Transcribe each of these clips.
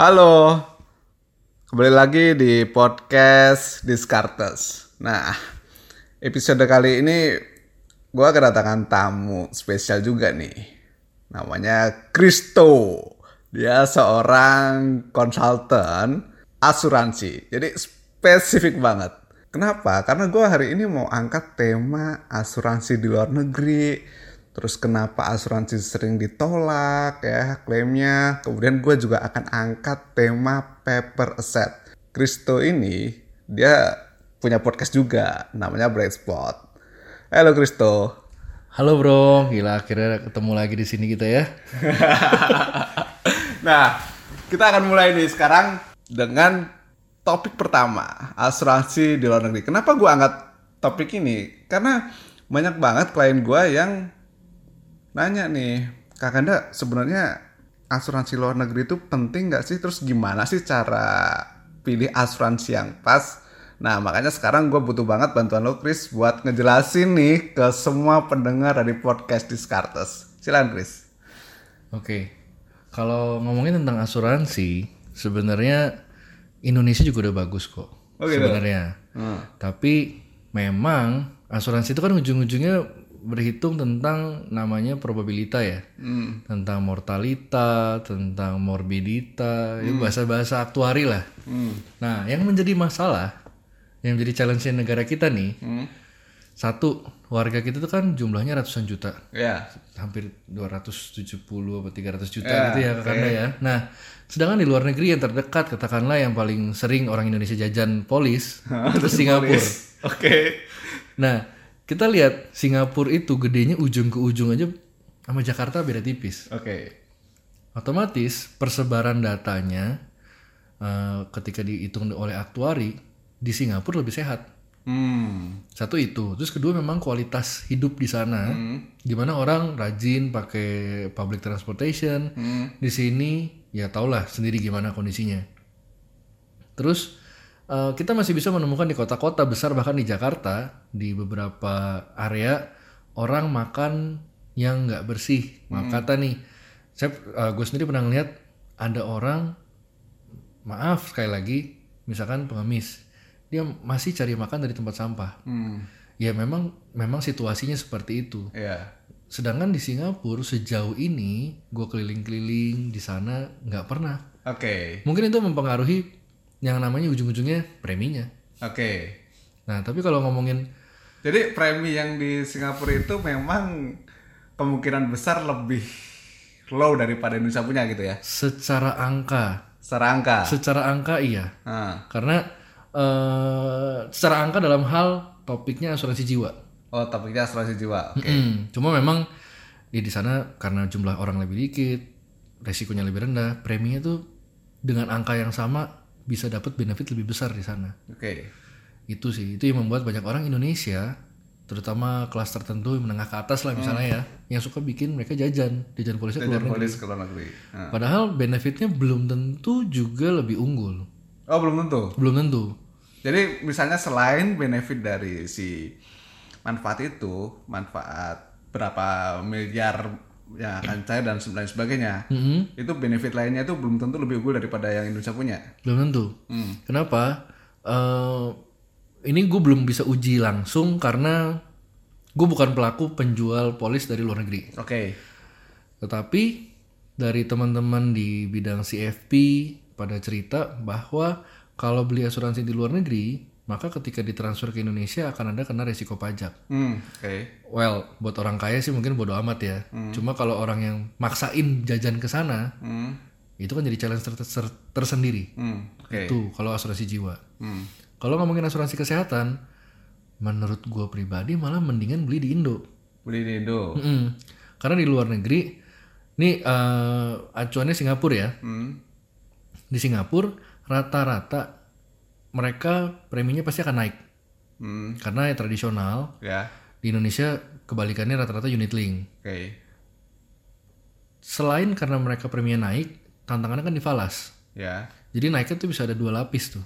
Halo, kembali lagi di podcast Discartes. Nah, episode kali ini gue kedatangan tamu spesial juga nih. Namanya Kristo. Dia seorang konsultan asuransi. Jadi spesifik banget. Kenapa? Karena gue hari ini mau angkat tema asuransi di luar negeri terus kenapa asuransi sering ditolak ya klaimnya. Kemudian gue juga akan angkat tema paper asset. Kristo ini dia punya podcast juga namanya Bright Spot. Halo Kristo Halo bro, gila akhirnya ketemu lagi di sini kita ya. nah kita akan mulai nih sekarang dengan topik pertama asuransi di luar negeri. Kenapa gue angkat topik ini? Karena banyak banget klien gue yang nanya nih kakanda sebenarnya asuransi luar negeri itu penting nggak sih terus gimana sih cara pilih asuransi yang pas nah makanya sekarang gue butuh banget bantuan lo Chris buat ngejelasin nih ke semua pendengar dari podcast Discartes silakan Chris Oke, kalau ngomongin tentang asuransi, sebenarnya Indonesia juga udah bagus kok. Oh, gitu? Sebenarnya. Hmm. Tapi memang asuransi itu kan ujung-ujungnya berhitung tentang namanya probabilita ya. Hmm. Tentang mortalita, tentang morbidita, itu bahasa-bahasa aktuari lah. Hmm. Nah, yang menjadi masalah, yang menjadi challenge negara kita nih, Hmm. satu, warga kita tuh kan jumlahnya ratusan juta. ya hampir 270 atau 300 juta Ya, gitu ya kakanda ya. Nah, sedangkan di luar negeri yang terdekat katakanlah yang paling sering orang Indonesia jajan polis itu Singapura. oke Nah, kita lihat Singapura itu gedenya ujung ke ujung aja sama Jakarta beda tipis. oke Otomatis persebaran datanya eh, ketika dihitung oleh aktuari di Singapura lebih sehat. hmm Satu itu, terus kedua memang kualitas hidup di sana, mana orang rajin pakai public transportation. Hmm. Di sini ya taulah sendiri gimana kondisinya. Terus eh, kita masih bisa menemukan di kota-kota besar bahkan di Jakarta di beberapa area orang makan yang nggak bersih. Maaf kata nih, saya gue sendiri pernah ngeliat ada orang maaf sekali lagi misalkan pengemis dia masih cari makan dari tempat sampah. Hmm. Ya memang memang situasinya seperti itu. Ya sedangkan di Singapura sejauh ini gue keliling-keliling di sana nggak pernah. Oke. Mungkin itu mempengaruhi yang namanya ujung-ujungnya preminya oke nah tapi kalau ngomongin Jadi premi yang di Singapura itu memang kemungkinan besar lebih low daripada Indonesia punya gitu ya. secara angka Secara angka. secara angka iya Ah. karena eh, secara angka dalam hal topiknya asuransi jiwa Oh, topiknya asuransi jiwa. Oke. Mm, cuma memang di di sana karena jumlah orang lebih dikit, resikonya lebih rendah, preminya tuh dengan angka yang sama bisa dapat benefit lebih besar di sana. Oke. Itu sih, itu yang membuat banyak orang Indonesia, terutama kelas tertentu yang menengah ke atas lah misalnya ya, yang suka bikin mereka jajan, jajan polisnya keluar Jajan negeri. polis ke luar negeri. Ah. Padahal benefitnya belum tentu juga lebih unggul, Oh, belum tentu. belum tentu. Jadi misalnya selain benefit dari si manfaat itu, manfaat berapa miliar yang akan cair dan lain sebagainya, Mm-mm. itu benefit lainnya itu belum tentu lebih unggul daripada yang Indonesia punya. Belum tentu. Hmm. Kenapa? Eh, ini gue belum bisa uji langsung karena gue bukan pelaku penjual polis dari luar negeri. Oke. Tetapi dari teman-teman di bidang CFP pada cerita bahwa kalau beli asuransi di luar negeri, maka ketika ditransfer ke Indonesia akan ada kena resiko pajak. Hmm, oke. Well, buat orang kaya sih mungkin bodo amat ya. Cuma kalau orang yang maksain jajan ke sana, Hmm. itu kan jadi challenge ter- ter- tersendiri. Hmm, oke. Itu kalau asuransi jiwa. Hmm. Kalau ngomongin asuransi kesehatan, menurut gue pribadi malah mendingan beli di Indo. Beli di Indo. Mm-mm. Karena di luar negeri, nih eh, acuannya Singapura ya. Hmm. Di Singapura rata-rata mereka preminya pasti akan naik. Hmm. Karena ya tradisional. Ya. Di Indonesia kebalikannya rata-rata unit link. Oke. Selain karena mereka preminya naik, tantangannya kan di falas. Ya. Jadi naiknya tuh bisa ada dua lapis tuh.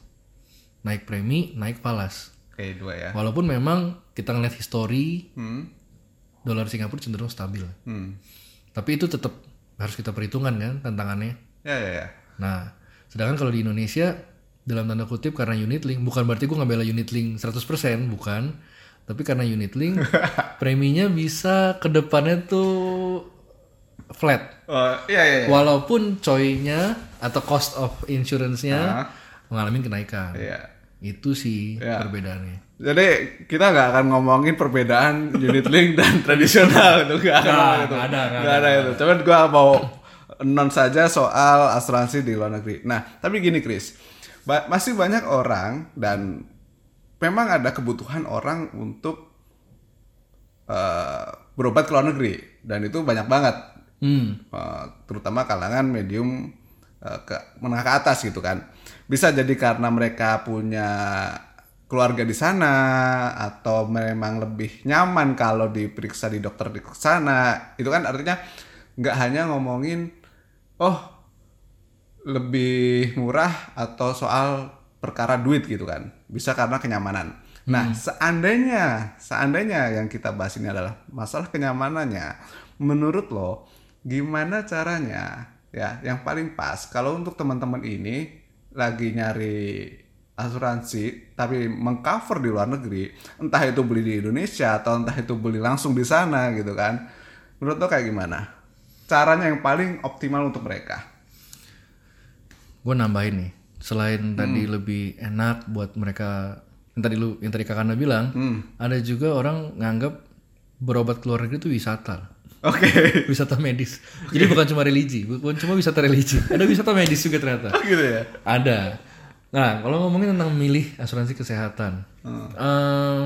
Naik premi, naik falas. Oke, dua ya. Walaupun memang kita ngeliat histori Hmm. dolar Singapura cenderung stabil. Hmm. Tapi itu tetap harus kita perhitungkan kan tantangannya. Ya, ya, ya. Nah, Sedangkan kalau di Indonesia dalam tanda kutip karena unit link bukan berarti gue ngebela unit link 100% bukan tapi karena unit link preminya bisa ke depannya tuh flat Oh, iya iya. iya. walaupun coynya atau cost of insurance-nya Ah. mengalami kenaikan Iya. itu sih Iya. perbedaannya Jadi kita nggak akan ngomongin perbedaan unit link dan tradisional itu nggak akan Nggak, ada, Nggak ada itu. Cuman gua mau non saja soal asuransi di luar negeri. Nah, tapi gini Chris, ba- masih banyak orang dan memang ada kebutuhan orang untuk eh, berobat ke luar negeri dan itu banyak banget, hmm Eh, terutama kalangan medium eh, ke menengah ke atas gitu kan. Bisa jadi karena mereka punya keluarga di sana atau memang lebih nyaman kalau diperiksa di dokter di sana. Itu kan artinya nggak hanya ngomongin oh lebih murah atau soal perkara duit gitu kan. Bisa karena kenyamanan. Nah, seandainya seandainya yang kita bahas ini adalah masalah kenyamanannya, menurut lo gimana caranya ya yang paling pas kalau untuk teman-teman ini lagi nyari asuransi tapi mengcover di luar negeri, entah itu beli di Indonesia atau entah itu beli langsung di sana gitu kan. Menurut lo kayak gimana? Caranya yang paling optimal untuk mereka. Gue nambahin nih selain tadi lebih enak buat mereka yang tadi lu yang tadi kakaknya bilang ada juga orang nganggap berobat ke luar negeri itu wisata. Oke. wisata medis. Jadi bukan cuma religi bukan cuma wisata religi ada wisata medis juga ternyata. Gitu ya. ada. Nah kalau ngomongin tentang milih asuransi kesehatan eh,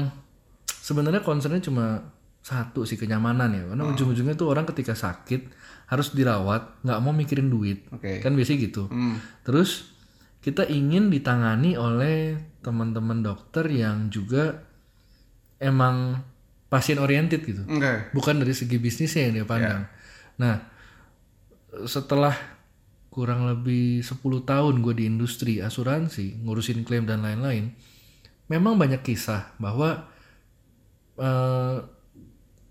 sebenarnya concernnya cuma satu sih kenyamanan ya. Karena ujung-ujungnya tuh orang ketika sakit harus dirawat nggak mau mikirin duit. Oke. kan biasanya gitu. Terus kita ingin ditangani oleh teman-teman dokter yang juga emang pasien oriented gitu. Oke. bukan dari segi bisnisnya yang dia pandang. Nah, setelah kurang lebih 10 tahun gue di industri asuransi, ngurusin klaim dan lain-lain, memang banyak kisah bahwa eh,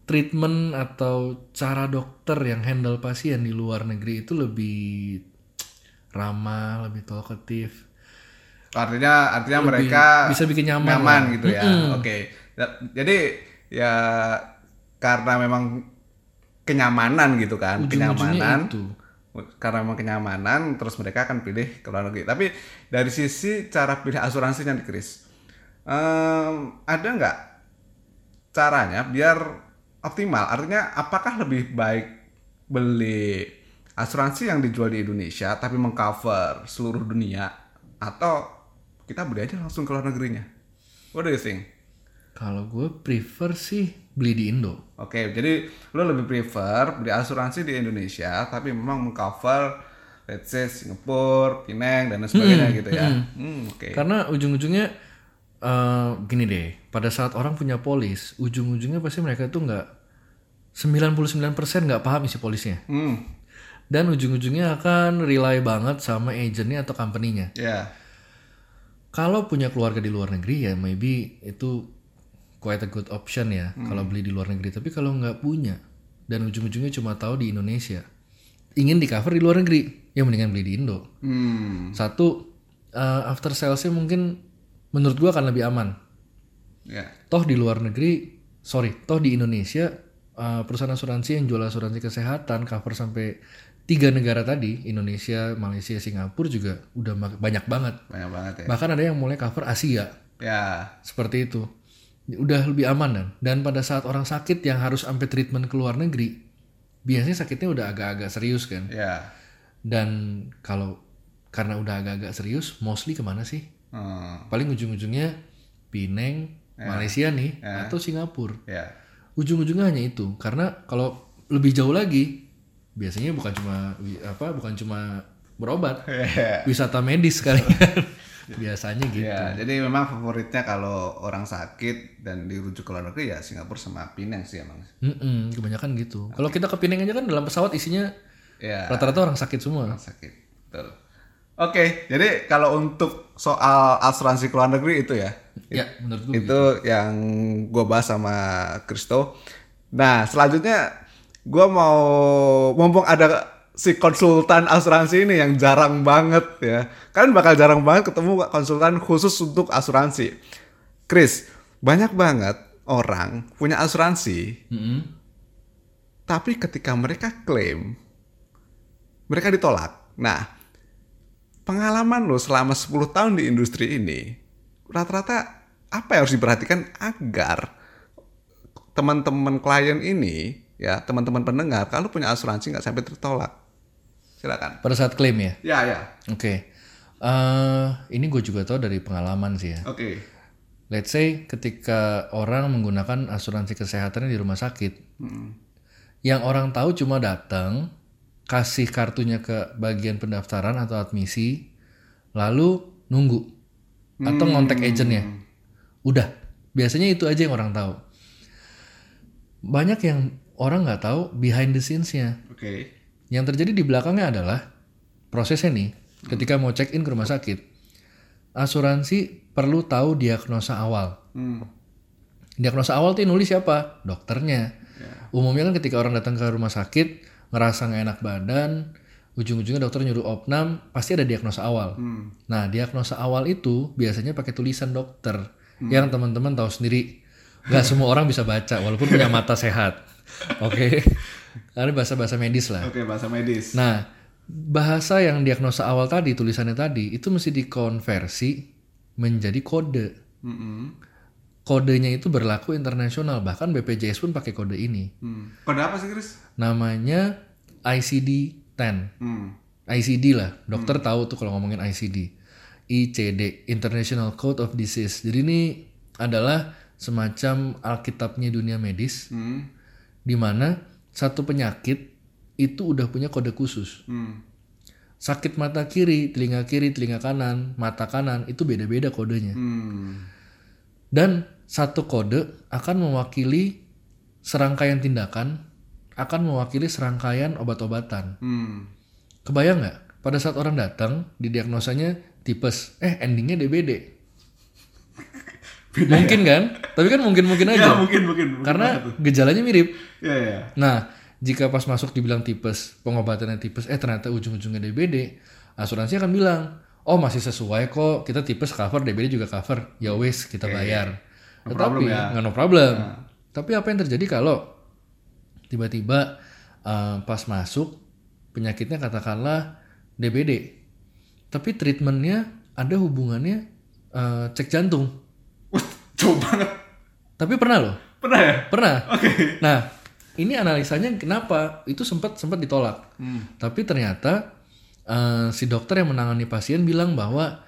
treatment atau cara dokter yang handle pasien di luar negeri itu lebih ramah, lebih talkative, Artinya artinya mereka bisa bikin nyaman nyaman lah. gitu ya. Oke. Ya- Jadi ya karena memang kenyamanan gitu kan, kenyamanan. itu. Karena memang kenyamanan terus mereka akan pilih ke luar negeri. Tapi dari sisi cara pilih asuransinya nih Chris. em, ada nggak caranya biar optimal? Artinya apakah lebih baik beli asuransi yang dijual di Indonesia tapi mengcover seluruh dunia atau kita beli aja langsung ke luar negerinya? What do you think? Kalau gue prefer sih beli di Indo. Oke, jadi lo lebih prefer beli asuransi di Indonesia tapi memang mengcover let's say Singapura, Penang dan sebagainya gitu ya. Hmm, oke. Karena ujung-ujungnya eh gini deh, pada saat orang punya polis, ujung-ujungnya pasti mereka tuh nggak 99% nggak paham isi polisnya. Hmm, Dan ujung-ujungnya akan rely banget sama agentnya atau company-nya. ya. Kalau punya keluarga di luar negeri ya maybe itu quite a good option ya kalau beli di luar negeri. Tapi kalau nggak punya dan ujung-ujungnya cuma tahu di Indonesia, ingin di cover di luar negeri, ya mendingan beli di Indo. Hmm, Satu, eh, after salesnya mungkin menurut gua akan lebih aman. ya. Toh di luar negeri, sorry, toh di Indonesia eh, perusahaan asuransi yang jual asuransi kesehatan cover sampai tiga negara tadi, Indonesia, Malaysia, Singapura juga udah banyak banget. Banyak banget ya. Bahkan ada yang mulai cover Asia, Ya. seperti itu. Udah lebih aman dan dan pada saat orang sakit yang harus sampai treatment ke luar negeri, biasanya sakitnya udah agak-agak serius kan. Ya. Dan kalau karena udah agak-agak serius, mostly ke mana sih? Hmm, paling ujung-ujungnya Penang, Malaysia nih Ya. atau Singapura. ya. Ujung-ujungnya hanya itu. Karena kalau lebih jauh lagi biasanya bukan cuma apa bukan cuma berobat, Ya. wisata medis kali biasanya gitu. Ya, jadi memang favoritnya kalau orang sakit dan dirujuk ke luar negeri ya Singapura sama Penang sih emang. Mm-mm, kebanyakan gitu. Kalau kita ke Penang aja kan dalam pesawat isinya Ya. rata-rata orang sakit semua. orang sakit. Betul. Oke, jadi kalau untuk soal asuransi ke luar negeri itu ya, Ya, menurut gue itu yang gue bahas sama Kristo. Nah, selanjutnya gue mau mumpung ada si konsultan asuransi ini yang jarang banget ya. Kan bakal jarang banget ketemu konsultan khusus untuk asuransi. Chris, banyak banget orang punya asuransi, Mm-mm. tapi ketika mereka klaim, mereka ditolak. Nah, pengalaman lo selama 10 tahun di industri ini, rata-rata apa yang harus diperhatikan agar teman-teman klien ini, ya teman-teman pendengar, kalau punya asuransi nggak sampai tertolak. Silakan. Pada saat klaim ya. Ya, ya. Oke. Eh, ini gue juga tahu dari pengalaman sih ya. Oke. Let's say ketika orang menggunakan asuransi kesehatannya di rumah sakit, yang orang tahu cuma datang, kasih kartunya ke bagian pendaftaran atau admisi, lalu nunggu atau ngontek agentnya. Udah, biasanya itu aja yang orang tahu. Banyak yang orang nggak tahu behind the scenes-nya. Oke. Yang terjadi di belakangnya adalah prosesnya nih, ketika mau check in ke rumah sakit, asuransi perlu tahu diagnosa awal. Hmm. Diagnosa awal tuh nulis siapa? Dokternya. Ya. Umumnya kan ketika orang datang ke rumah sakit, ngerasa nggak enak badan, ujung-ujungnya dokter nyuruh opnam, pasti ada diagnosa awal. Hmm. Nah, diagnosa awal itu biasanya pakai tulisan dokter, yang teman-teman tahu sendiri. Nggak semua orang bisa baca, walaupun punya mata sehat. Oke, karena bahasa-bahasa medis lah. Oke, bahasa medis. Nah, bahasa yang diagnosa awal tadi, tulisannya tadi, itu mesti dikonversi menjadi kode. Mm-mm. Kodenya itu berlaku internasional, bahkan BPJS pun pakai kode ini. Hmm. Kode apa sih, Chris? Namanya ICD-10. Hmm. ICD lah, dokter tahu tuh kalau ngomongin ICD. ICD, International Code of Disease. Jadi ini adalah semacam alkitabnya dunia medis, Hmm. di mana satu penyakit itu udah punya kode khusus. Hmm. Sakit mata kiri, telinga kiri, telinga kanan, mata kanan itu beda-beda kodenya. Hmm. Dan satu kode akan mewakili serangkaian tindakan, akan mewakili serangkaian obat-obatan. Hmm. Kebayang nggak? Pada saat orang datang, didiagnosanya tipes, eh endingnya DBD. mungkin kan? Tapi kan mungkin-mungkin aja. Ya, mungkin, mungkin. mungkin Karena gejalanya mirip. Ya, ya. Nah, jika pas masuk dibilang tipes, pengobatannya tipes, eh ternyata ujung-ujungnya DBD, asuransi akan bilang, oh masih sesuai kok, kita tipes cover, DBD juga cover, ya wes kita bayar. No Tetapi problem ya. nggak no problem. Tapi apa yang terjadi kalau tiba-tiba eh, pas masuk penyakitnya katakanlah DBD, tapi treatmentnya ada hubungannya eh, cek jantung. Wah, jauh banget. Tapi pernah loh, Pernah ya? pernah. Oke. Nah, ini analisanya kenapa itu sempat sempat ditolak. Tapi ternyata eh, si dokter yang menangani pasien bilang bahwa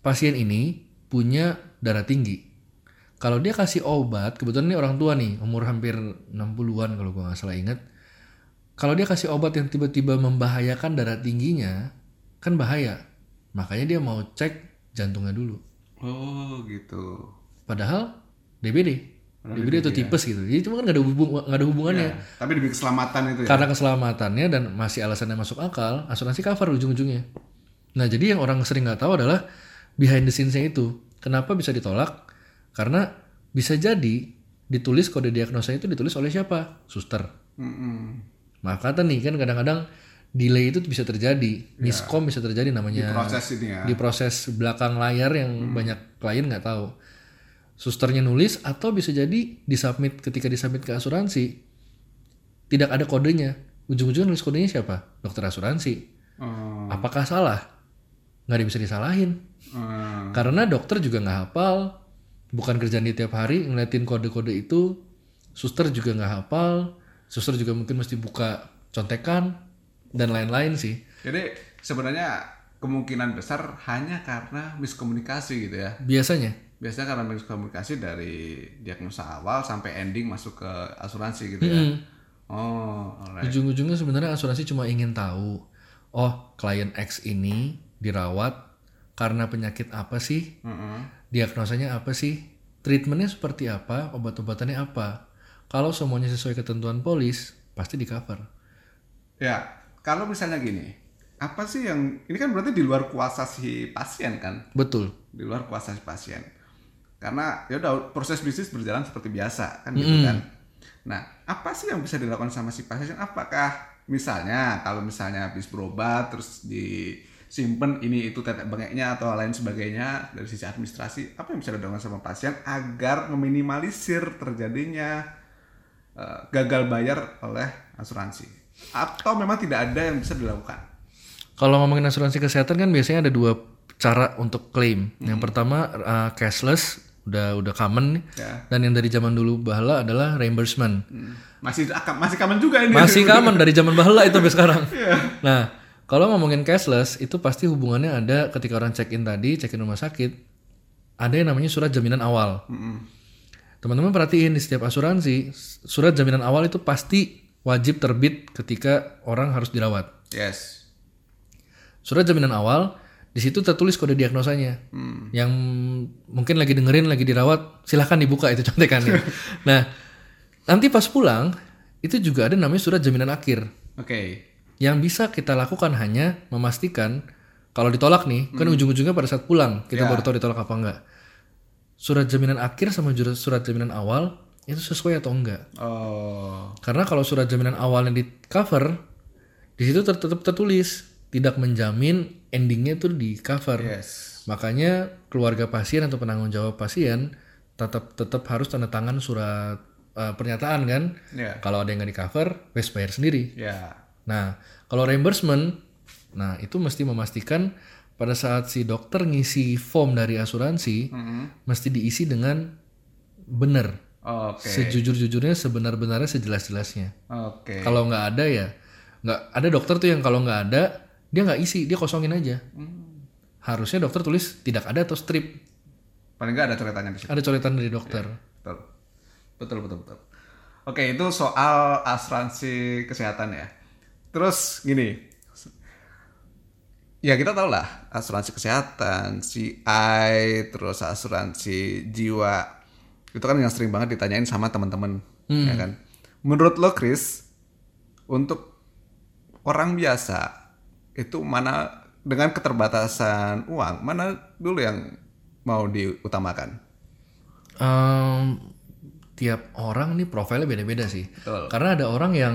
pasien ini punya darah tinggi. Kalau dia kasih obat, kebetulan ini orang tua nih, umur hampir 60-an kalau gua nggak salah ingat. Kalau dia kasih obat yang tiba-tiba membahayakan darah tingginya, kan bahaya. Makanya dia mau cek jantungnya dulu. Oh, gitu. Padahal DBD. DBD itu tipes gitu. Jadi cuma kan nggak ada, hubung- nggak ada hubungannya. Ya, tapi demi keselamatan itu ya. Karena keselamatannya dan masih alasannya masuk akal, asuransi cover ujung-ujungnya. Nah, jadi yang orang sering nggak tahu adalah behind the scenes-nya itu. Kenapa bisa ditolak? Karena bisa jadi ditulis kode diagnosa itu ditulis oleh siapa? Suster. Mm-mm. Maaf kata nih kan kadang-kadang delay itu bisa terjadi, miskom bisa terjadi namanya Proses ini ya. di proses belakang layar yang banyak klien nggak tahu. Susternya nulis atau bisa jadi disubmit ketika disubmit ke asuransi tidak ada kodenya. Ujung-ujungnya nulis kodenya siapa? Dokter asuransi. Oh, Apakah salah? Nggak ada yang bisa disalahin. eh, Karena dokter juga nggak hafal, bukan kerjaan dia tiap hari ngeliatin kode-kode itu. Suster juga nggak hafal, suster juga mungkin mesti buka contekan dan lain-lain sih. Jadi sebenarnya kemungkinan besar hanya karena miskomunikasi gitu ya. Biasanya. Biasanya karena miskomunikasi dari diagnosa awal sampai ending masuk ke asuransi gitu ya. Mm. Oh, alright. Ujung-ujungnya sebenarnya asuransi cuma ingin tahu, oh klien X ini dirawat karena penyakit apa sih? Mm-mm. Diagnosanya apa sih? Treatmentnya seperti apa? Obat-obatannya apa? Kalau semuanya sesuai ketentuan polis, pasti di cover. Ya, kalau misalnya gini, apa sih yang ini kan berarti di luar kuasa si pasien kan? Betul. Di luar kuasa si pasien. Karena ya udah proses bisnis berjalan seperti biasa kan gitu kan. Nah, apa sih yang bisa dilakukan sama si pasien? Apakah misalnya kalau misalnya habis berobat terus disimpan ini itu tetek bengeknya atau lain sebagainya dari sisi administrasi apa yang bisa dilakukan sama pasien agar meminimalisir terjadinya eh, gagal bayar oleh asuransi atau memang tidak ada yang bisa dilakukan Kalau ngomongin asuransi kesehatan kan biasanya ada dua cara untuk klaim. Yang pertama uh, cashless, udah udah common nih. Ya. Dan yang dari zaman dulu bahala adalah reimbursement. masih masih kaman juga ini Masih common dari zaman bahala itu sampai sekarang. Nah, kalau ngomongin cashless itu pasti hubungannya ada ketika orang check in tadi, check in rumah sakit, ada yang namanya surat jaminan awal. Teman-teman perhatiin di setiap asuransi, surat jaminan awal itu pasti wajib terbit ketika orang harus dirawat. yes Surat jaminan awal di situ tertulis kode diagnosanya. Yang mungkin lagi dengerin lagi dirawat, silahkan dibuka itu contekannya. nah, nanti pas pulang itu juga ada namanya surat jaminan akhir. oke Yang bisa kita lakukan hanya memastikan kalau ditolak nih, kan ujung-ujungnya pada saat pulang kita Ya. baru tahu ditolak apa enggak. Surat jaminan akhir sama surat jaminan awal itu sesuai atau enggak. oh Karena kalau surat jaminan awalnya di cover, di situ tetap tertulis tidak menjamin endingnya itu di cover. yes Makanya keluarga pasien atau penanggung jawab pasien tetap tetap harus tanda tangan surat eh, pernyataan kan. ya Kalau ada yang nggak di cover, wes bayar sendiri. ya Nah, kalau reimbursement, nah itu mesti memastikan pada saat si dokter ngisi form dari asuransi, mesti diisi dengan benar, oke. Sejujur-jujurnya, sebenar-benarnya, sejelas-jelasnya. oke. Kalau nggak ada ya, nggak ada dokter tuh yang kalau nggak ada dia nggak isi, dia kosongin aja. Harusnya dokter tulis tidak ada atau strip, paling nggak ada coretannya di situ. Ada coretan dari dokter. betul. Betul betul betul. Oke itu soal asuransi kesehatan ya terus gini ya kita tahu lah asuransi kesehatan CI terus asuransi jiwa itu kan yang sering banget ditanyain sama teman-teman ya kan menurut lo Chris untuk orang biasa itu mana dengan keterbatasan uang mana dulu yang mau diutamakan Em, tiap orang nih profilnya beda-beda sih. Betul. Karena ada orang yang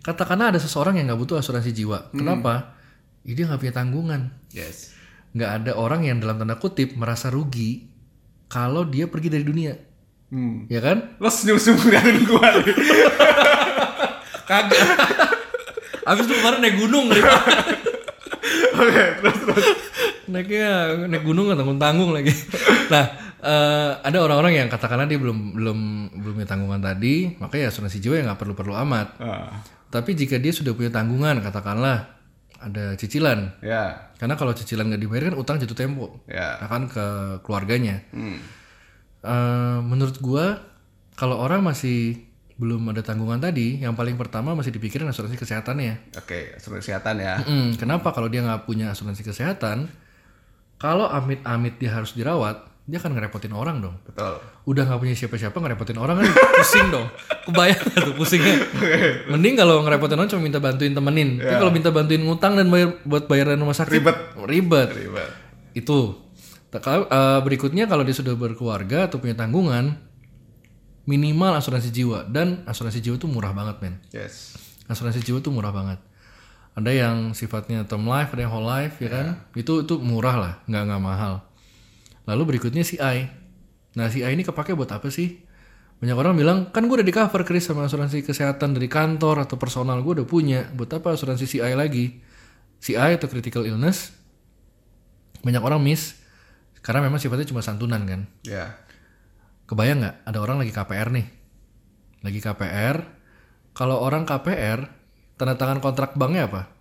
katakanlah ada seseorang yang nggak butuh asuransi jiwa. Kenapa? Ih, dia nggak punya tanggungan. yes Nggak ada orang yang dalam tanda kutip merasa rugi kalau dia pergi dari dunia. hmm. Ya kan? Lo senyum-senyum ngeliatin gua. Kagak. Abis itu kemarin naik gunung nih. Oke, terus terus. Naiknya naik gunung nggak tanggung-tanggung lagi. Nah, eh, ada orang-orang yang katakanlah dia belum belum belum punya tanggungan tadi, makanya asuransi jiwa ya nggak perlu-perlu amat. Ah, Tapi jika dia sudah punya tanggungan, katakanlah ada cicilan. ya, Karena kalau cicilan nggak dibayar kan utang jatuh tempo, ya. akan ke keluarganya. Hmm. Eh, menurut gua, kalau orang masih belum ada tanggungan tadi, yang paling pertama masih dipikirin asuransi kesehatannya. Oke, asuransi kesehatan ya. Mm, kenapa kalau dia nggak punya asuransi kesehatan, kalau amit-amit dia harus dirawat, dia akan ngerepotin orang dong. Betul. Udah nggak punya siapa-siapa ngerepotin orang kan pusing dong. Kebayang tuh pusingnya. Mending kalau ngerepotin orang cuma minta bantuin temenin. Tapi kalau minta bantuin ngutang dan bayar buat bayaran rumah sakit Ribet. Ribet. Ribet. Itu. Eh, berikutnya kalau dia sudah berkeluarga atau punya tanggungan, minimal asuransi jiwa dan asuransi jiwa itu murah banget men. Yes. Asuransi jiwa tuh murah banget. Ada yang sifatnya term life, ada yang whole life, ya kan? Itu itu murah lah, nggak nggak mahal. Lalu berikutnya CI. Nah CI ini kepake buat apa sih? Banyak orang bilang, kan gue udah di cover Chris sama asuransi kesehatan dari kantor atau personal gue udah punya. Buat apa asuransi CI lagi? CI atau critical illness, banyak orang miss. Karena memang sifatnya cuma santunan kan. Ya. Kebayang nggak ada orang lagi KPR nih, lagi KPR. Kalau orang KPR, tanda tangan kontrak banknya apa?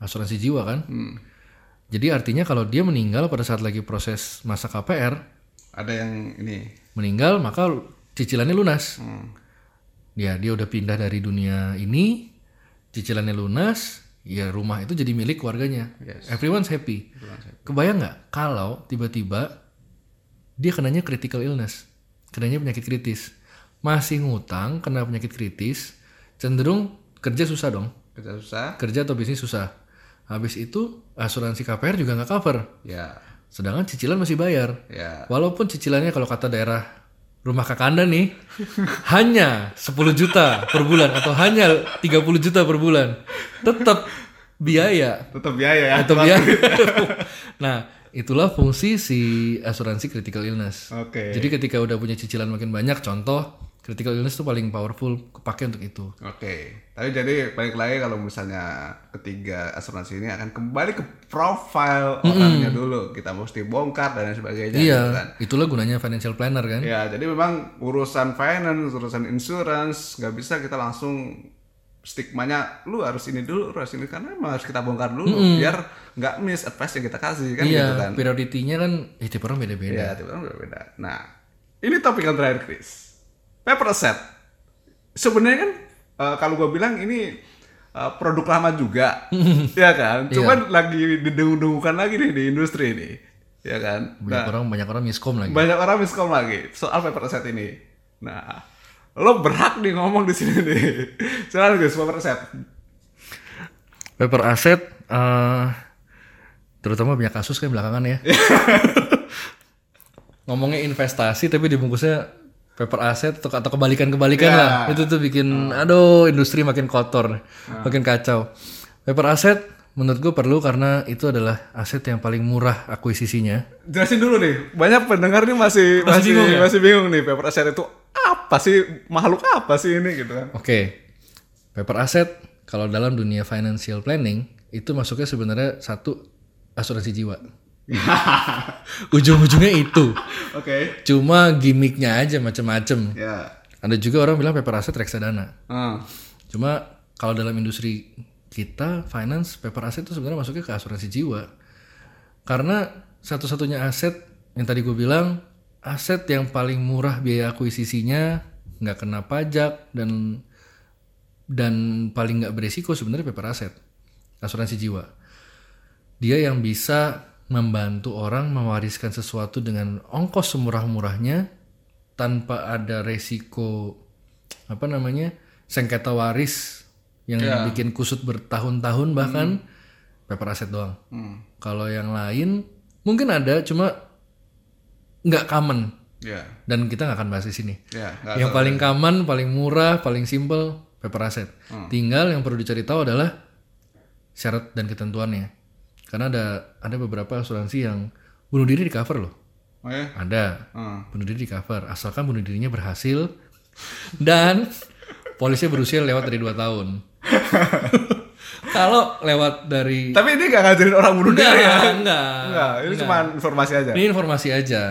Asuransi jiwa kan. Jadi artinya kalau dia meninggal pada saat lagi proses masa KPR, Ada yang ini. meninggal maka cicilannya lunas. Hmm. Ya dia udah pindah dari dunia ini, cicilannya lunas, ya rumah itu jadi milik keluarganya. Yes. Everyone's happy. Kebayang nggak kalau tiba-tiba dia kenanya critical illness, kenanya penyakit kritis, masih ngutang, kena penyakit kritis, cenderung kerja susah dong, Kerja susah. kerja atau bisnis susah. Habis itu asuransi KPR juga nggak cover, Ya. sedangkan cicilan masih bayar. Ya. Walaupun cicilannya kalau kata daerah rumah kakanda nih hanya 10 juta per bulan atau hanya 30 juta per bulan tetap biaya Tetap biaya ya. tetap biaya nah itulah fungsi si asuransi critical illness Oke. jadi ketika udah punya cicilan makin banyak contoh critical illness itu paling powerful kepake untuk itu Oke, tapi jadi balik lagi kalau misalnya ketiga asuransi ini akan kembali ke profile orangnya dulu. Kita mesti bongkar dan lain sebagainya. iya gitu kan. itulah gunanya financial planner kan Ya, jadi memang urusan finance, urusan insurance nggak bisa kita langsung stigmanya lu harus ini dulu, lu harus ini karena memang harus kita bongkar dulu biar nggak miss advice yang kita kasih kan iya gitu kan. prioritinya kan eh tiap orang beda-beda Iya, tiap orang berbeda. Nah, ini topik yang terakhir Chris. Paper asset. Sebenarnya kan eh, kalau gue bilang ini eh, produk lama juga, ya kan. Cuman lagi didengung-dengungkan lagi nih di industri ini, ya kan. banyak orang banyak orang miskom lagi Banyak orang miskom lagi soal paper asset ini. Nah, lo berhak nih ngomong di sini nih. Silakan guys, paper asset. paper asset eh terutama banyak kasus kan belakangan ya ngomongnya investasi tapi dibungkusnya paper asset atau, atau kebalikan-kebalikan Ya. lah itu tuh bikin aduh industri makin kotor makin kacau paper asset menurut gue perlu karena itu adalah aset yang paling murah akuisisinya Jelasin dulu nih. Banyak pendengar nih masih masih bingung ya? masih bingung nih paper asset itu apa sih? Makhluk apa sih ini gitu kan. Oke, paper asset kalau dalam dunia financial planning itu masuknya sebenarnya satu asuransi jiwa. Ujung-ujungnya itu. Oke. Cuma gimmicknya aja macem-macem. Ya. Ada juga orang bilang paper asset reksadana. Hmm. Cuma kalau dalam industri kita finance paper asset itu sebenarnya masuknya ke asuransi jiwa. Karena satu-satunya aset yang tadi gue bilang aset yang paling murah biaya akuisisinya nggak kena pajak dan dan paling nggak beresiko sebenarnya paper asset asuransi jiwa. Dia yang bisa membantu orang mewariskan sesuatu dengan ongkos semurah-murahnya tanpa ada resiko apa namanya sengketa waris yang bikin kusut bertahun-tahun bahkan paper asset doang. Kalau yang lain mungkin ada cuma nggak common Ya. dan kita nggak akan bahas di sini. Ya. nggak Yang paling common, paling murah, paling simple paper asset. Tinggal yang perlu dicari tahu adalah syarat dan ketentuannya. Karena ada ada beberapa asuransi yang bunuh diri di cover loh. Oh ya. Ada Hmm. bunuh diri di cover asalkan bunuh dirinya berhasil dan polisnya berusia lewat dari 2 tahun. Kalau lewat dari Tapi ini gak ngajarin orang bunuh enggak, diri ya. enggak, Enggak, ini cuma informasi aja. Ini informasi aja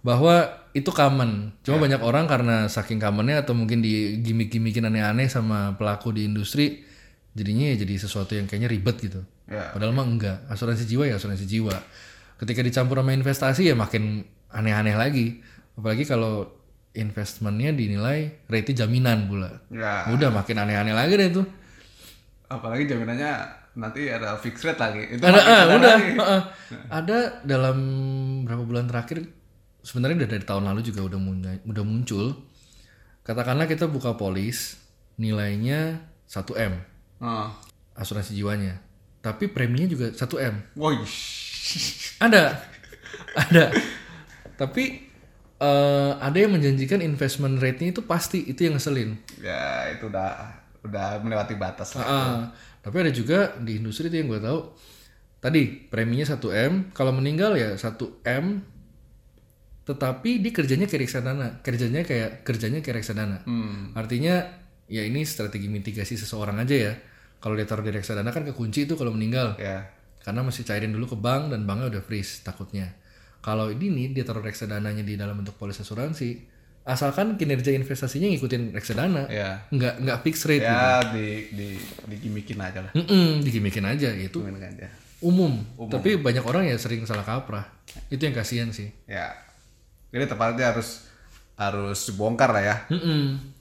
bahwa itu common. Cuma banyak orang karena saking commonnya atau mungkin di gimmick-gimmickin aneh-aneh sama pelaku di industri, jadinya ya jadi sesuatu yang kayaknya ribet gitu. Ya. Padahal mah enggak. Asuransi jiwa ya asuransi jiwa. Ketika dicampur sama investasi ya makin aneh-aneh lagi. Apalagi kalau investmentnya dinilai rate jaminan pula. Ya. Udah makin aneh-aneh lagi deh itu. Apalagi jaminannya nanti ada fixed rate lagi. Itu Ada, ah, udah, lagi. ah, ah. ada dalam berapa bulan terakhir sebenarnya udah dari tahun lalu juga udah muncul, udah muncul. Katakanlah kita buka polis nilainya 1 m Ah. asuransi jiwanya, tapi preminya juga 1 m. Woi. Ada, ada. Tapi eh, ada yang menjanjikan investment rate-nya itu pasti itu yang ngeselin. Ya, itu udah udah melewati batas lah. Ah, tapi ada juga di industri itu yang gue tahu. Tadi preminya 1 m, kalau meninggal ya 1 m. Tetapi di kerjanya kayak reksadana, kerjanya kayak kerjanya kayak reksadana. Hmm. Artinya ya ini strategi mitigasi seseorang aja ya. Kalau dia taruh di reksadana kan kekunci itu kalau meninggal. Ya. Karena mesti cairin dulu ke bank dan banknya udah freeze takutnya. Kalau ini nih dia taruh reksadananya di dalam bentuk polis asuransi, asalkan kinerja investasinya ngikutin reksadana, Ya. nggak nggak fix rate. gitu. Ya di di digimikin aja lah. Mm-mm, digimikin aja itu Gimikin aja. umum. Tapi banyak orang ya sering salah kaprah. Itu yang kasihan sih. Ya. Jadi tepatnya harus harus dibongkar lah ya. Mm-mm.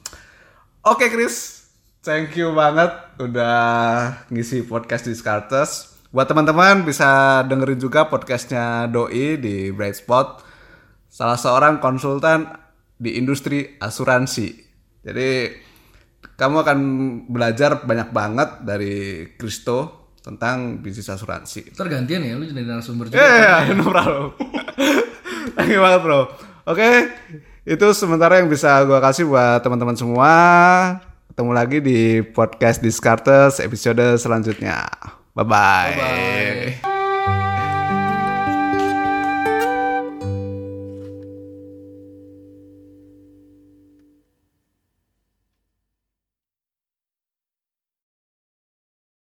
Oke Chris, thank you banget udah ngisi podcast di Skartes. Buat teman-teman bisa dengerin juga podcastnya Doi di Bright Spot. Salah seorang konsultan di industri asuransi. Jadi kamu akan belajar banyak banget dari Kristo tentang bisnis asuransi. Ntar gantian ya, lu jadi narasumber Iya, juga. yeah, no problem. Thank you banget bro. Oke, Itu sementara yang bisa gue kasih buat teman-teman semua. Ketemu lagi di podcast Discartes episode selanjutnya. Bye-bye. Bye.